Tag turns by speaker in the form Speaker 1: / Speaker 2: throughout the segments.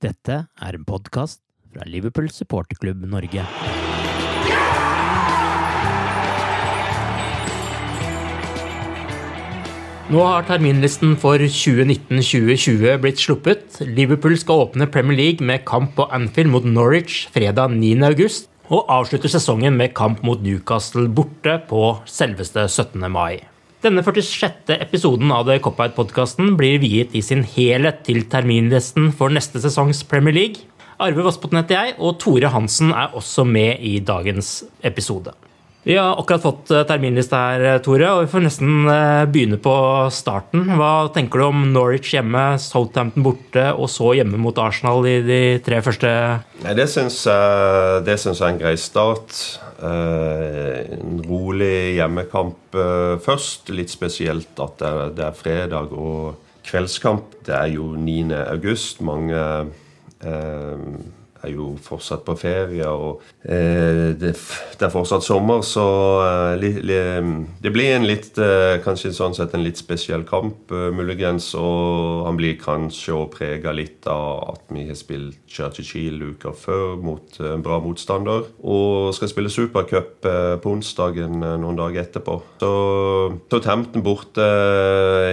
Speaker 1: Dette er en podkast fra Liverpool supporterklubb Norge. Nå har terminlisten for 2019-2020 blitt sluppet. Liverpool skal åpne Premier League med kamp på Anfield mot Norwich fredag 9.8, og avslutter sesongen med kamp mot Newcastle borte på selveste 17. mai. Denne 46. episoden av The Cop-Out-podkasten blir viet i sin helhet til terminlisten for neste sesongs Premier League. Arve Vassbotn heter jeg, og Tore Hansen er også med i dagens episode. Vi har akkurat fått eh, terminliste her, eh, Tore, og vi får nesten eh, begynne på starten. Hva tenker du om Norwich hjemme, Southampton borte, og så hjemme mot Arsenal i de tre første
Speaker 2: Nei, Det syns jeg, er en grei start. En rolig hjemmekamp først. Litt spesielt at det er fredag og kveldskamp. Det er jo 9. august. Mange er jo fortsatt på ferie, og eh, det, det, er fortsatt sommer, så eh, li, li, det blir en litt eh, kanskje sånn sett en litt spesiell kamp, eh, muligens. Og han blir kanskje òg prega litt av at vi har spilt Churchill uka før mot en bra motstander. Og skal spille supercup eh, på onsdagen eh, noen dager etterpå. Så Southampton borte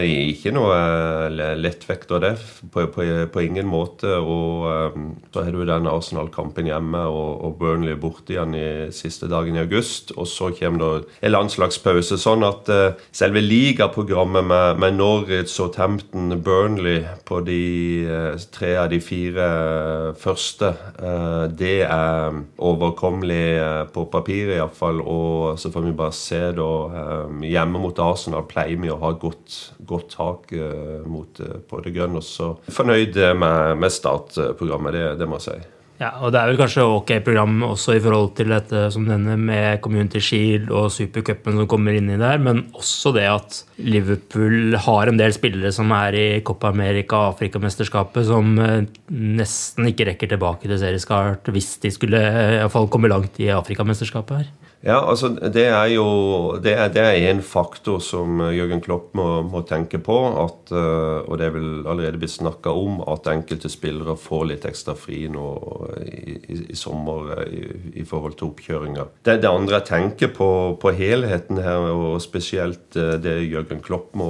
Speaker 2: ikke noe lettvekt av det, på, på, på, ingen måte. Og så har du denne Arsenal-kampen hjemme og, og, Burnley borte igjen i siste dagen i august. Og så kommer det en landslagspause. Sånn at uh, selve ligaprogrammet med, med Norwich, Southampton, Burnley på de uh, tre av de fire uh, første, det er overkommelig på papiret iallfall. Og så får vi bare se da Hjemme mot Arsenal pleier vi å ha godt, godt tak mot på det grønne. Så fornøyd med, med startprogrammet, det, det må jeg si.
Speaker 1: Ja, og Det er vel kanskje ok program også i forhold til dette som denne med Community Shield og Supercupen som kommer inn i der, men også det at Liverpool har en del spillere som er i Copa America og Afrikamesterskapet, som eh, nesten ikke rekker tilbake til serieskart hvis de skulle eh, i fall komme langt i Afrikamesterskapet her.
Speaker 2: Ja, altså Det er jo det er, det er en faktor som eh, Jørgen Klopp må, må tenke på. At, uh, og det er vel allerede blitt snakka om at enkelte spillere får litt ekstra fri nå i, i, i sommer eh, i, i, forhold til oppkjøringa. Det, det, andre jeg tenker på, på helheten her, og spesielt det Jørgen Klopp må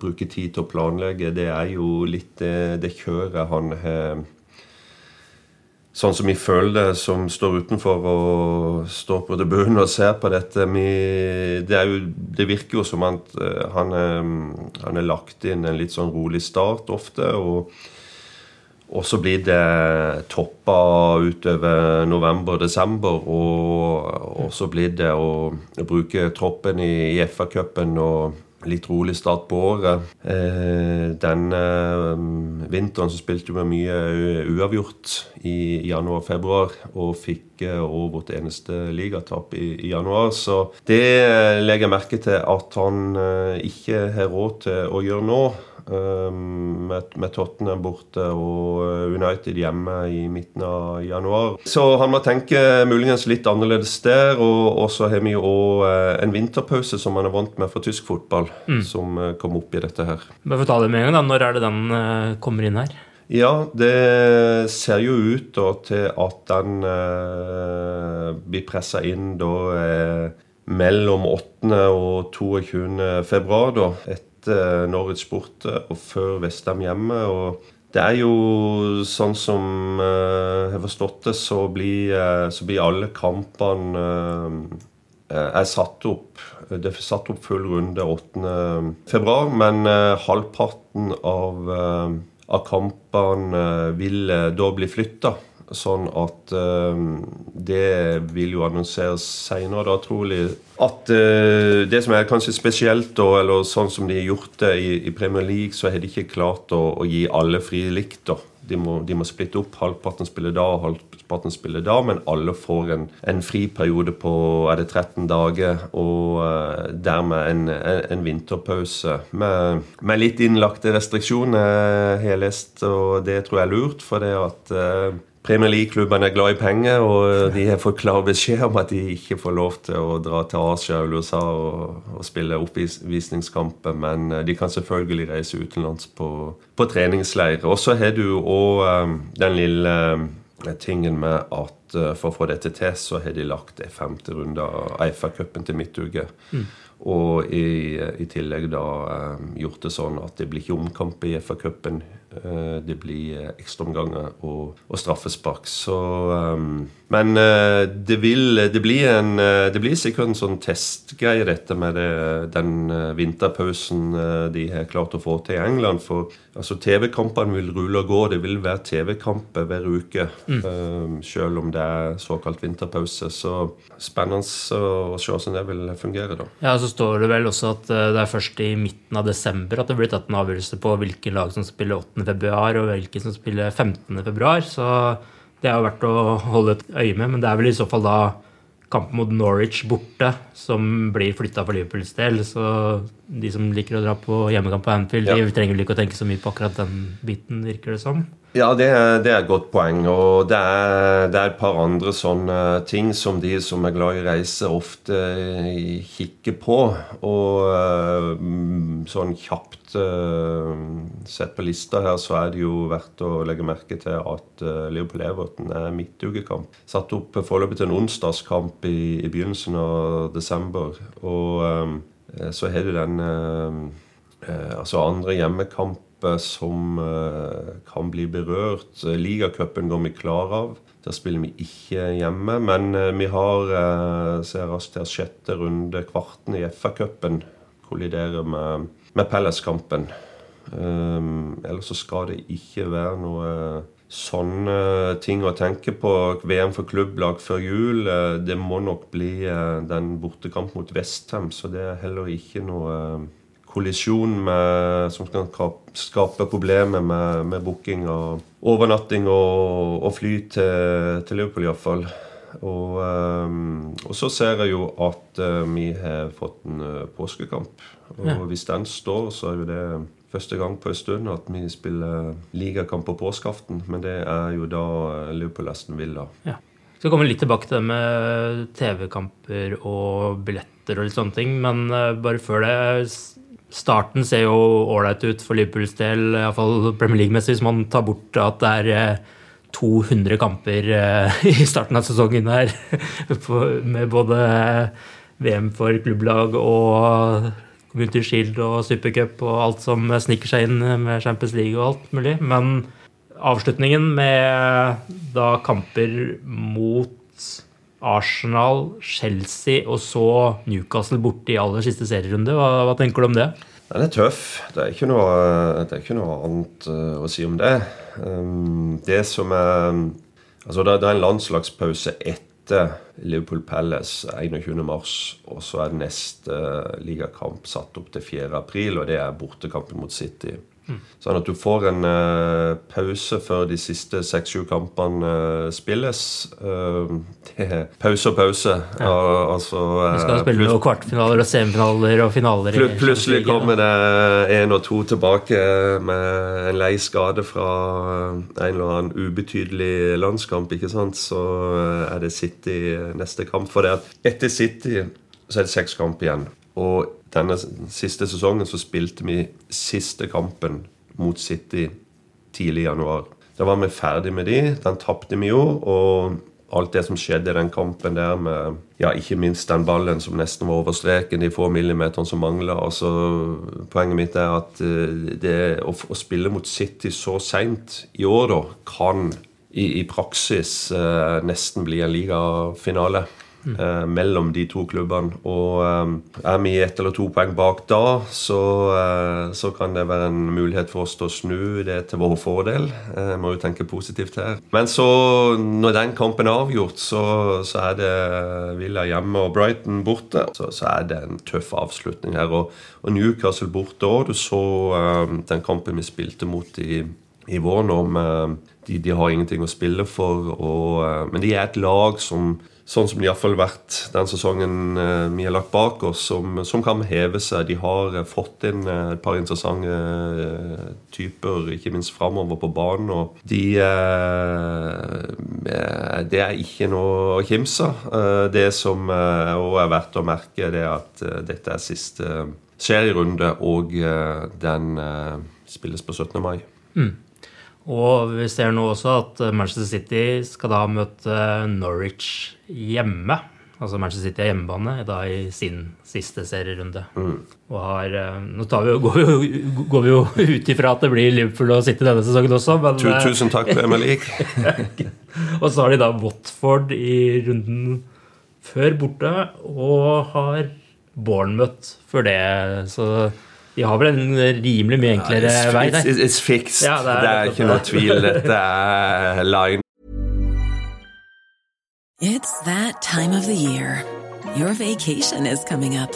Speaker 2: bruke tid til å planlegge, det er jo litt det, det kjøret han har sånn som vi føler det, som står utenfor og står på tribunen og ser på dette vi, det, jo, det, virker jo som at uh, han, er, han er lagt inn en litt sånn rolig start ofte. og og så blir det toppa utover november-desember. Og, og, så blir det å, å bruke troppen i, i FA-cupen og litt rolig start på året. Eh, denne um, vinteren så spilte vi mye uavgjort i januar-februar, og fikk også vårt eneste ligatap i, januar. Så det legger jeg merke til at han eh, ikke har råd til å gjøre nå. Um, med, med, Tottenham borte og United hjemme i midten av januar. Så han må tenke muligens litt annerledes der. Og så har vi jo òg en vinterpause som han er vant med for tysk fotball, mm. som kom opp i dette her.
Speaker 1: Bare for ta det med en gang, da. Når er det den kommer inn her?
Speaker 2: Ja, det ser jo ut da, til at den eh, blir pressa inn da eh, mellom 8. og 22. februar, da. Etter Norwich borte og før Vestham hjemme. og det er jo sånn som eh, jeg har forstått det, så blir, eh, så blir alle kampene eh, er satt opp Det er satt opp full runde 8.2, men eh, halvparten av av kampene eh, vil eh, da bli flytta. Sånn at uh, det vil jo annonseres seinere, da, trolig. At uh, det som er kanskje spesielt, da, eller sånn som de har gjort det i, i Premier League, så har de ikke klart å, å gi alle fri likt. da. De må, de må, splitte opp. Halvparten spiller da, halvparten spiller da, men alle får en, en friperiode på er det 13 dager, og uh, dermed en, en, en, vinterpause. Med, med, litt innlagte restriksjoner, har jeg lest, og det tror jeg er lurt. For det at uh, Premier League-klubbene er glad i penger, og de har fått klar beskjed om at de ikke får lov til å dra til Asia og USA og, og spille oppvisningskamper, men eh, de kan selvfølgelig reise utenlands på, på treningsleir. Og så har du òg um, den lille tingen med at for å få dette til, så har de lagt en femte runde av Eifa-cupen til midtuke. Mm. Og i, i, tillegg da um, gjort det sånn at det blir ikke omkamp i FA-cupen. Uh, det blir ekstraomganger og, og straffespark. Så Men det vil det blir, en, det blir sikkert en sånn testgreie, dette med det, den vinterpausen de har klart å få til i England. For altså, TV-kampene vil rulle og gå. Det vil være TV-kamper hver uke. Mm. Selv om det er såkalt vinterpause. Så spennende å se hvordan det vil fungere, da.
Speaker 1: Ja, så står det vel også at det er først i midten av desember at det blir tatt en avgjørelse på hvilke lag som spiller 8. februar og hvilke som spiller 15. februar. Så det er jo verdt å holde et øye med. Men det er vel i så fall da kampen mot Norwich borte som blir flytta for Liverpools del. Så de som liker å dra på hjemmekamp på Anfield, ja. de trenger vel ikke å tenke så mye på akkurat den biten, virker det som.
Speaker 2: Ja, det er, det er, et godt poeng. Og det er, det er, et par andre sånne ting som de som er glad i reise, ofte kikker på. Og eh, sånn kjapt eh, sett på lista her, så er det jo verdt å legge merke til at eh, Leopold Everton er midtukekamp. Satt opp foreløpig til en onsdagskamp i, i, begynnelsen av desember. Og så har du den altså andre hjemmekamp som eh, kan bli berørt. Ligacupen går vi klar av. Der spiller vi ikke hjemme. Men eh, vi har eh, ser raskt her sjette runde, kvarten i FA-cupen. Kolliderer med, med Palace-kampen. Um, ellers så skal det ikke være noe sånne ting å tenke på. VM for klubblag før jul. Det må nok bli den bortekamp mot Vestham, så det er heller ikke noe kollisjon med, som kan skape problemer med, med booking og overnatting og, og fly til, til Liverpool, iallfall. Og, um, og så ser jeg jo at uh, vi har fått en uh, påskekamp. Og ja. hvis den står, så er jo det første gang på en stund at vi spiller ligakamp på påskeaften. Men det er jo da Liverpool-Aston Villa. Ja.
Speaker 1: Skal komme litt tilbake til det med TV-kamper og billetter og litt sånne ting. Men bare før det Starten ser jo ålreit ut for Liverpools del, iallfall Premier League-messig, hvis man tar bort at det er 200 eh, kamper eh, i starten av sesongen her. Med både VM for klubblag og Community Shield og Supercup og alt som sniker seg inn med Champions League og alt mulig. Men avslutningen med da kamper mot Arsenal, Chelsea og så Newcastle borte i aller siste serierunde. Hva, hva tenker du om det?
Speaker 2: Den er tøff. Det er ikke noe, er ikke noe annet uh, å si om det. Um, det som er Altså, det, er en landslagspause etter Liverpool Palace 21.3, og så er neste ligakamp satt opp til 4.4, og det er bortekampen mot City. Sånn at du får en uh, pause før de siste seks-sju kampene uh, spilles. Uh, pause og pause. Ja. Altså,
Speaker 1: du skal spille noen kvartfinaler og semifinaler og finaler.
Speaker 2: Pl plutselig kommer det én og to tilbake med en lei skade fra en eller annen ubetydelig landskamp. ikke sant? Så er det City neste kamp. For det at etter City så er det seks kamp igjen. Og denne siste sesongen så spilte vi siste kampen mot City tidlig i januar. Da var vi ferdig med de. Den tapte vi jo. Og alt det som skjedde i den kampen der med ja, ikke minst den ballen som nesten var over streken, de få millimeterne som mangla. Altså, poenget mitt er at eh, det, å, å spille mot City så seint i år, da, kan i, i praksis eh, nesten bli en ligafinale eh, mellom de to klubbene. Og eh, er vi ett eller to poeng bak da, så, eh, så, kan det være en mulighet for oss til å snu det til vår fordel. Eh, må jo tenke positivt her. Men så, når den kampen er avgjort, så, så er det Villa hjemme og Brighton borte. Så, så er det en tøff avslutning her. Og, og Newcastle borte òg. Du så eh, den kampen vi spilte mot i, i vår nå de, de, har ingenting å spille for. Og, eh, men de er et lag som sånn som de iallfall vært den sesongen eh, vi har lagt bak oss, som, som, kan heve seg. De har eh, fått inn eh, et par interessante typer, ikke minst framover på banen. Og de Det er ikke noe å kimse av. Det som òg er verdt å merke, det er at dette er siste serierunde, og den spilles på 17. mai. Mm.
Speaker 1: Og vi ser nå også at Manchester City skal da møte Norwich hjemme. Altså Manchester City er hjemmebane da i sin siste serierunde. Mm. Og har, eh, nå vi, går, vi jo, går, vi jo, ut ifra at det blir Liverpool og City denne sesongen også.
Speaker 2: Men, Tusen takk, Premier League.
Speaker 1: og så har de da Watford i runden før borte, og har Bournemouth før det. Så de har vel en rimelig mye enklere
Speaker 2: uh,
Speaker 1: vei der.
Speaker 2: It's, it's fixed. Ja, det, er, det er ikke noe tvil. Dette er line.
Speaker 3: It's that time of the year. Your vacation is coming up.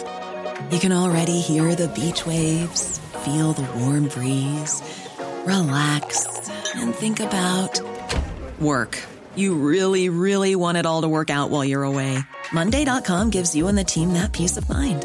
Speaker 3: You can already hear the beach waves, feel the warm breeze, relax and think about work. You really, really want it all to work out while you're away. Monday.com gives you and the team that peace of mind.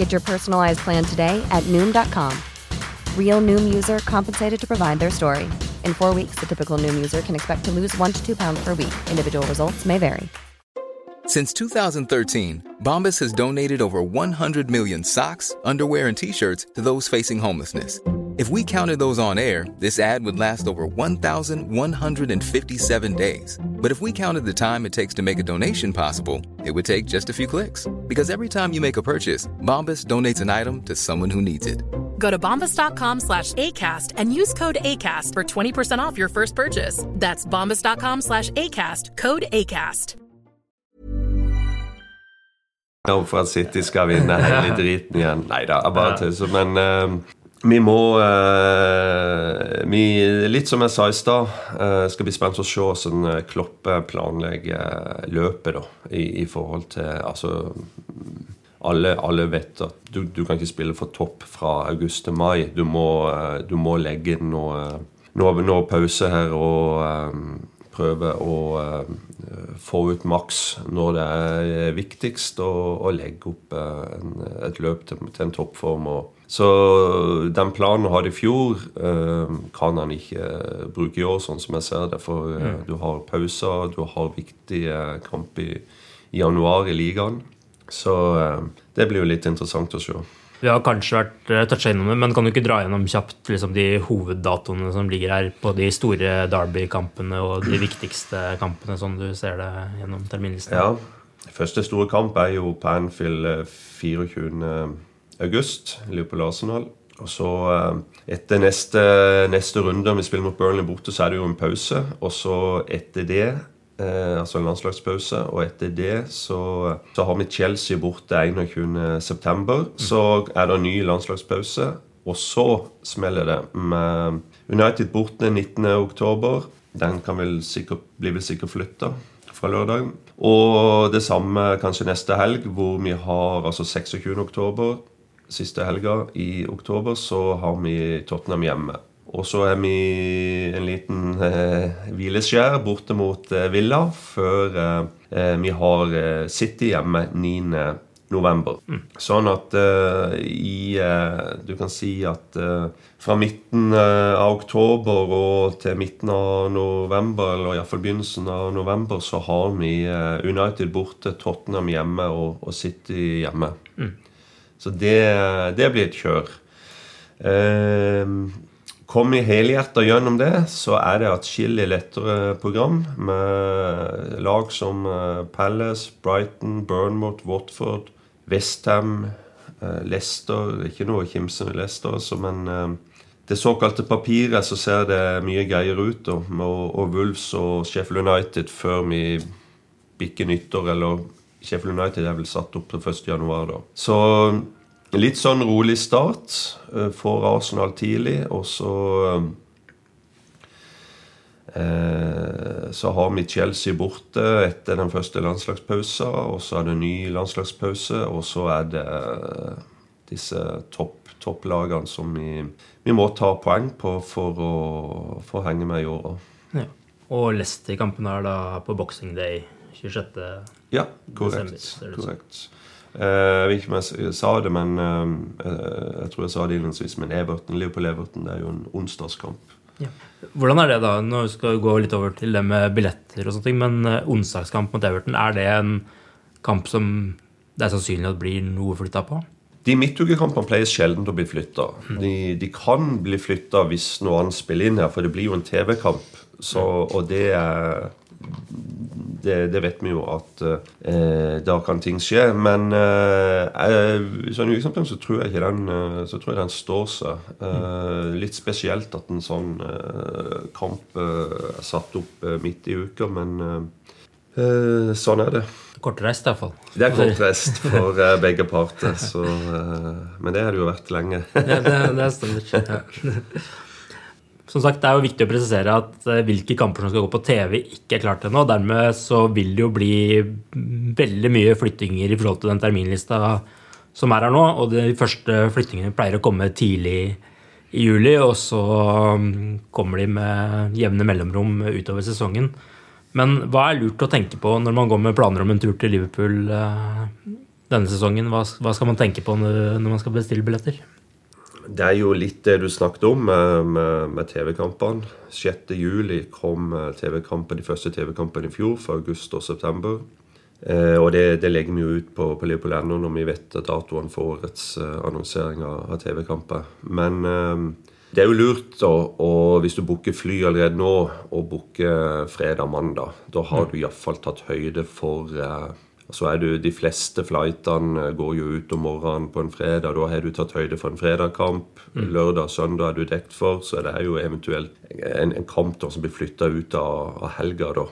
Speaker 4: Get your personalized plan today at noom.com. Real noom user compensated to provide their story. In four weeks, the typical noom user can expect to lose one to two pounds per week. Individual results may vary.
Speaker 5: Since 2013, Bombas has donated over 100 million socks, underwear, and t shirts to those facing homelessness If we counted those on air, this ad would last over 1,157 days. But if we counted the time it takes to make a donation possible, it would take just a few clicks. Because every time you make a purchase, Bombas donates an item to someone who needs it.
Speaker 6: Go to bombas.com slash ACAST and use code ACAST for 20% off your first purchase. That's bombas.com slash ACAST, code ACAST.
Speaker 2: For at City skal vinne hele driten igjen. Nei da, jeg bare tøyser. Men uh, vi må uh, vi, Litt som jeg sa i stad, uh, skal bli spent å se hvordan Kloppe planlegger løpet da, i, i forhold til Altså alle, alle, vet at du, du, kan ikke spille for topp fra august til mai. Du må, du må legge noe, noe, noe, pause her og prøve å uh, få ut maks når det er viktigst, og, og legge opp uh, en, et løp til, til en toppform. Så den planen han hadde i fjor, uh, kan han ikke bruke i år, sånn som jeg ser det. For mm. du har pauser, du har viktige kamp i, i januar i ligaen. Så det blir jo litt interessant å se.
Speaker 1: Vi har kanskje vært uh, toucha innom det, men kan du ikke dra gjennom kjapt liksom, de hoveddatoene som ligger her på de store Derby-kampene og de viktigste kampene, sånn du ser det gjennom terminlisten?
Speaker 2: Ja. Første store kamp er jo på Anfield 24.8, Liverpool-Arsenal. Og så etter neste, neste runde, om vi spiller mot Burnley borte, så er det jo en pause. Og så etter det Eh, altså en landslagspause. Og etter det så, så har vi Chelsea borte 21.9. Mm. Så er det en ny landslagspause. Og så smeller det med United borte 19.10. Den kan vel sikkert, bli vel sikkert flytta fra lørdag. Og det samme kanskje neste helg, hvor vi har altså 26.10. Siste helga i oktober så har vi Tottenham hjemme. Og så er vi en liten eh, hvileskjær borte mot eh, Villa før eh, vi har eh, City hjemme 9. November. Mm. Sånn at uh, i Du kan si at fra midten av oktober og til midten av november, eller iallfall begynnelsen av november, så har vi United borte, Tottenham hjemme og, og City hjemme. Mm. Så det, det, blir et kjør. Uh, Kom i helhjerta gjennom det, så er det atskillig lettere program med lag som eh, Palace, Brighton, Burnmouth, Watford, Westham, eh, Leicester Ikke noe å kimse Leicester, men eh, det såkalte papiret så ser det mye greiere ut. Og, og Wolves og Sheffield United før vi bikker nyttår. Eller Sheffield United er vel satt opp til 1.1. Så Litt sånn rolig start uh, for Arsenal tidlig, og så uh, Så har vi Chelsea borte etter den første landslagspausen, og så er det ny landslagspause, og så er det uh, disse topp, topplagene som vi, vi, må ta poeng på for å, for å henge med i åra.
Speaker 1: Ja. Og Leicester-kampen er da på Boxing Day 26.
Speaker 2: Ja, korrekt. Desember, korrekt. Eh, jeg vet ikke om jeg sa det, men eh, eh, jeg tror jeg sa det innledningsvis. Men Everton, Liverpool-Everton det er jo en onsdagskamp.
Speaker 1: Ja. Hvordan er det da? Nå skal vi gå litt over til det med billetter og sånne ting. Men onsdagskamp mot Everton, er det en kamp som det er sannsynlig at blir noe flytta på?
Speaker 2: De midtukekampene pleier sjelden å bli flytta. Mm. De, de, kan bli flytta hvis noe annet spiller inn her, for det blir jo en TV-kamp. Og det er det, det, vet vi jo at eh, da kan ting skje. Men eh, sånn i så tror jeg ikke den, eh, så tror jeg den står seg. Eh, litt spesielt at en sånn eh, kamp eh, er satt opp midt i uka, men sånn er det.
Speaker 1: Kortreist, iallfall.
Speaker 2: Det er kortreist for begge parter. Så, men det har det jo vært lenge.
Speaker 1: ja, det, det stemmer. Ja. Som sagt, Det er jo viktig å presisere at eh, hvilke kamper som skal gå på TV, ikke er klart ennå. Dermed så vil det jo bli veldig mye flyttinger i forhold til den terminlista som er her nå. Og de første flyttingene pleier å komme tidlig i juli, og så mm, kommer de med jevne mellomrom utover sesongen. Men hva er lurt å tenke på når man går med planer om en tur til Liverpool eh, denne sesongen? Hva skal man tenke på når man skal bestille billetter?
Speaker 2: Det er jo litt det du snakket om med, med, med TV-kampene. 6.7 kom eh, TV-kampen, de første TV-kampene i fjor, for august og september. Eh, og det, det, legger vi jo ut på, på Liverpool.no når vi vet datoen for årets eh, annonsering av, TV-kamper. Men eh, det er jo lurt, da, og hvis du booker fly allerede nå, å booke fredag-mandag. Da har du iallfall tatt høyde for eh, så er du, De fleste flightene går jo ut om morgenen på en fredag. Da har du tatt høyde for en fredagkamp. Lørdag og søndag er du dekt for. Så det er jo eventuelt en, en kamp da som blir flytta ut av, av helga. da.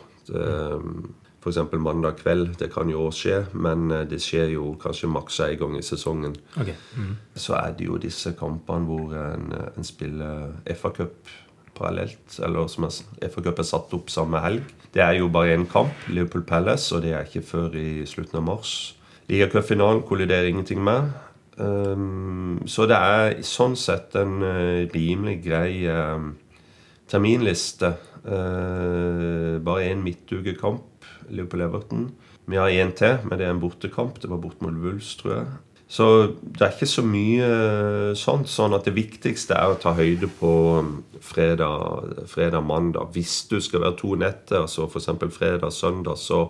Speaker 2: F.eks. mandag kveld. Det kan jo også skje, men eh, det skjer jo kanskje maks én gang i sesongen.
Speaker 1: Okay. Mm.
Speaker 2: Så er det jo disse kampene hvor en, en spiller FA-cup parallelt. Eller som FA-cup satt opp samme helg. Det er jo bare én kamp, Liverpool Palace, og det er ikke før i slutten av mars. Ligacupfinalen kolliderer ingenting med. Um, så det er sånn sett en uh, rimelig grei uh, terminliste. Uh, bare én midtukekamp, Liverpool-Everton. Vi har én til, men det er en bortekamp. Det var bort mot Wolves, tror jeg. Så det er ikke så mye sånt. Sånn at det viktigste er å ta høyde på fredag, fredag mandag. Hvis du skal være to netter, så f.eks. fredag-søndag, så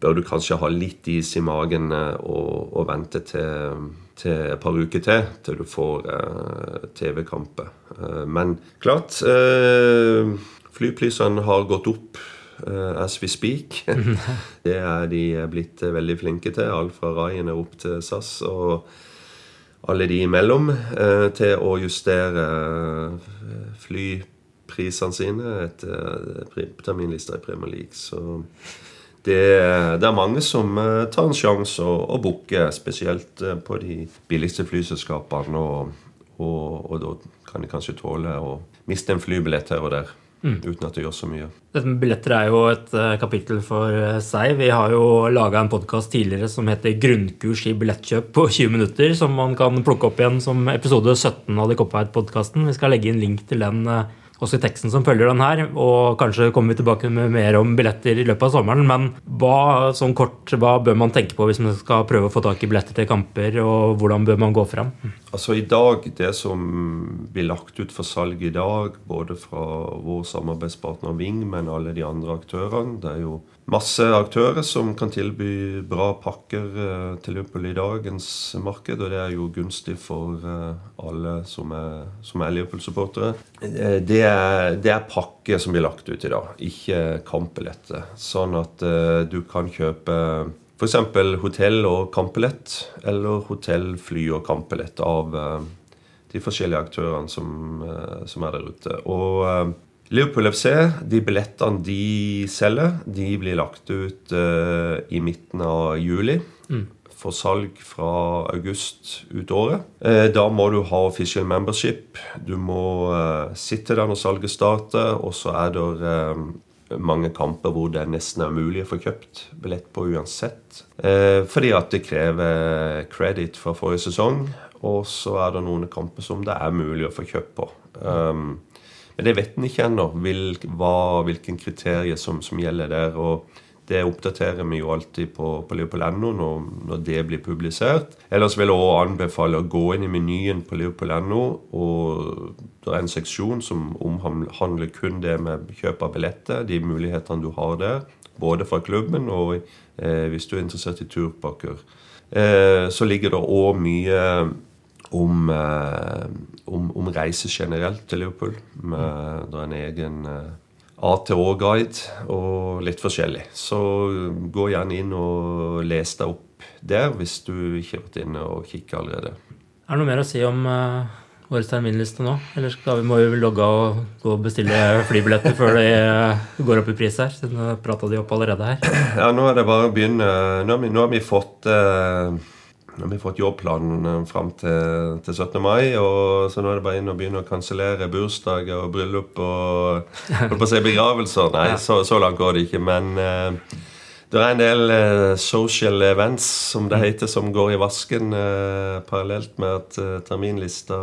Speaker 2: bør du kanskje ha litt is i magen og, og vente til, til, et par uker til, til du får eh, TV-kamper. Eh, men klart eh, Flyprisene har gått opp as we speak. det er de blitt veldig flinke til. Alt fra Ryanair opp til SAS og alle de imellom. til å justere flyprisene sine etter terminlister i Premier League. Så det, det, er mange som tar en sjanse og, og booker, spesielt på de billigste flyselskapene. Og, og, og da kan de kanskje tåle å miste en flybillett her og der. Mm. Uten at det gjør så mye.
Speaker 1: Dette med billetter er jo et uh, kapittel for uh, seg. Vi har jo laga en podkast tidligere som heter 'Grunnkurs i billettkjøp på 20 minutter', som man kan plukke opp igjen som episode 17 av The Copperhead-podkasten. Vi skal legge inn link til den uh, også i teksten som følger den her. Og kanskje kommer vi tilbake med mer om billetter i løpet av sommeren. Men hva, sånn kort, hva bør man tenke på hvis man skal prøve å få tak i billetter til kamper, og hvordan bør man gå fram?
Speaker 2: Altså i dag, Det som blir lagt ut for salg i dag, både fra vår samarbeidspartner Ving, men alle de andre aktørene Det er jo masse aktører som kan tilby bra pakker til Liverpool i dagens marked, og det er jo gunstig for alle som er, er Liverpool-supportere. Det, det, er pakke som blir lagt ut i dag, ikke kampbilletter. Sånn at du kan kjøpe F.eks. hotell og kampbillett, eller hotell, fly og kampbillett av de forskjellige aktørene som, som er der ute. Og Liverpool FC, de billettene de selger, de blir lagt ut uh, i midten av juli. Mm. For salg fra august ut året. Uh, da må du ha official membership. Du må uh, sitte der når salget starter, og så er det mange kamper hvor det nesten er umulig å få kjøpt billett på uansett. fordi at det krever credit fra forrige sesong. Og så er det noen kamper som det er mulig å få kjøpt på. Um, men det vet en ikke ennå, hvil, hvilke kriterier som, som, gjelder der. og Det oppdaterer vi jo alltid på, på Liverpool.no når, når, det blir publisert. Ellers vil jeg også anbefale å gå inn i menyen på Liverpool.no. og Det er en seksjon som omhandler kun det med kjøp av billetter, de mulighetene du har der. Både fra klubben og eh, hvis du er interessert i turpakker. Eh, så ligger det òg mye om, eh, om, om reise generelt til Liverpool. Med, det er en egen eh, ATÅ-guide og litt forskjellig. Så gå gjerne inn og les deg opp der hvis du ikke har vært inne og kikket allerede.
Speaker 1: Er det noe mer å si om uh, årets terminliste nå? Eller skal vi, må vi logge og gå og bestille flybilletter før det går opp i pris her? Siden prata de opp allerede her.
Speaker 2: Ja, nå er det bare å begynne. Nå har vi, nå har vi fått uh, nå har vi fått jobbplanen eh, fram til, til, 17. mai, og så nå er det bare inn og begynne å kansellere bursdager og bryllup og på å si begravelser. Nei, så, så, langt går det ikke. Men uh, det er en del uh, social events, som det mm. heter, som går i vasken uh, parallelt med at terminlista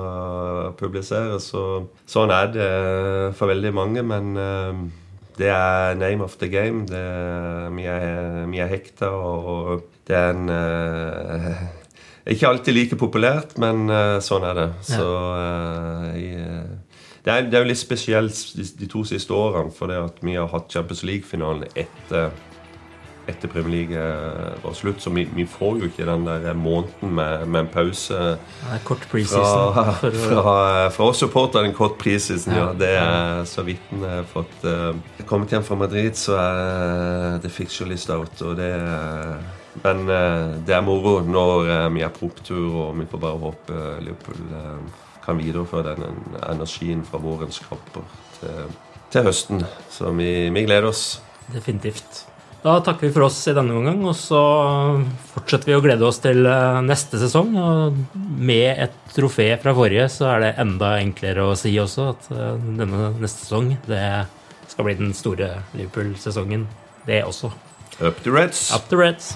Speaker 2: publiseres. Og sånn er det for veldig mange, men det er name of the game. Det vi, er, vi er hekta, og det er en uh, Ikke alltid like populært, men uh, sånn er det. Så uh, jeg, det, er, det, er, jo litt spesielt de, de to siste årene, for det at vi har hatt Champions League-finalen etter etter Premier League eh, var slutt. Så vi, vi får jo ikke den der måneden med, med en pause
Speaker 1: Nei, kort preseason.
Speaker 2: fra,
Speaker 1: for
Speaker 2: fra, fra oss supporterne, En kort preseason, ja.
Speaker 1: Ja.
Speaker 2: Det er så vidt en har fått kommet hjem fra Madrid, så er det list out. Og det er, men eh, det er moro når eh, vi er på opptur, og vi får bare håpe eh, Liverpool kan videreføre den energien fra vårens kamper til, til høsten. Så vi, vi gleder oss.
Speaker 1: Definitivt. Da takker vi for oss i denne omgang, og så fortsetter vi å glede oss til neste sesong. Og med et trofé fra forrige, så er det enda enklere å si også at denne neste sesong, det skal bli den store Liverpool-sesongen, det også.
Speaker 2: Up the Reds!
Speaker 1: Up the Reds!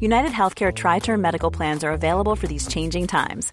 Speaker 7: United Healthcare Tri Term Medical Plans are available for these changing times.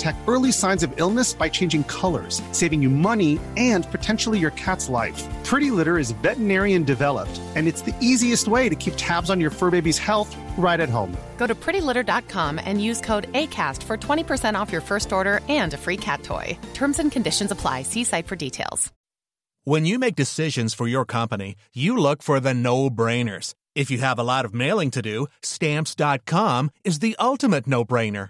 Speaker 8: detect early signs of illness by changing colors, saving you money and potentially your cat's life. Pretty Litter is veterinarian developed, and it's the easiest way to keep tabs on your fur baby's health right at home.
Speaker 6: Go to prettylitter.com and use code ACAST for 20% off your first order and a free cat toy. Terms and conditions apply. See site for details.
Speaker 9: When you make decisions for your company, you look for the no brainers. If you have a lot of mailing to do, stamps.com is the ultimate no brainer.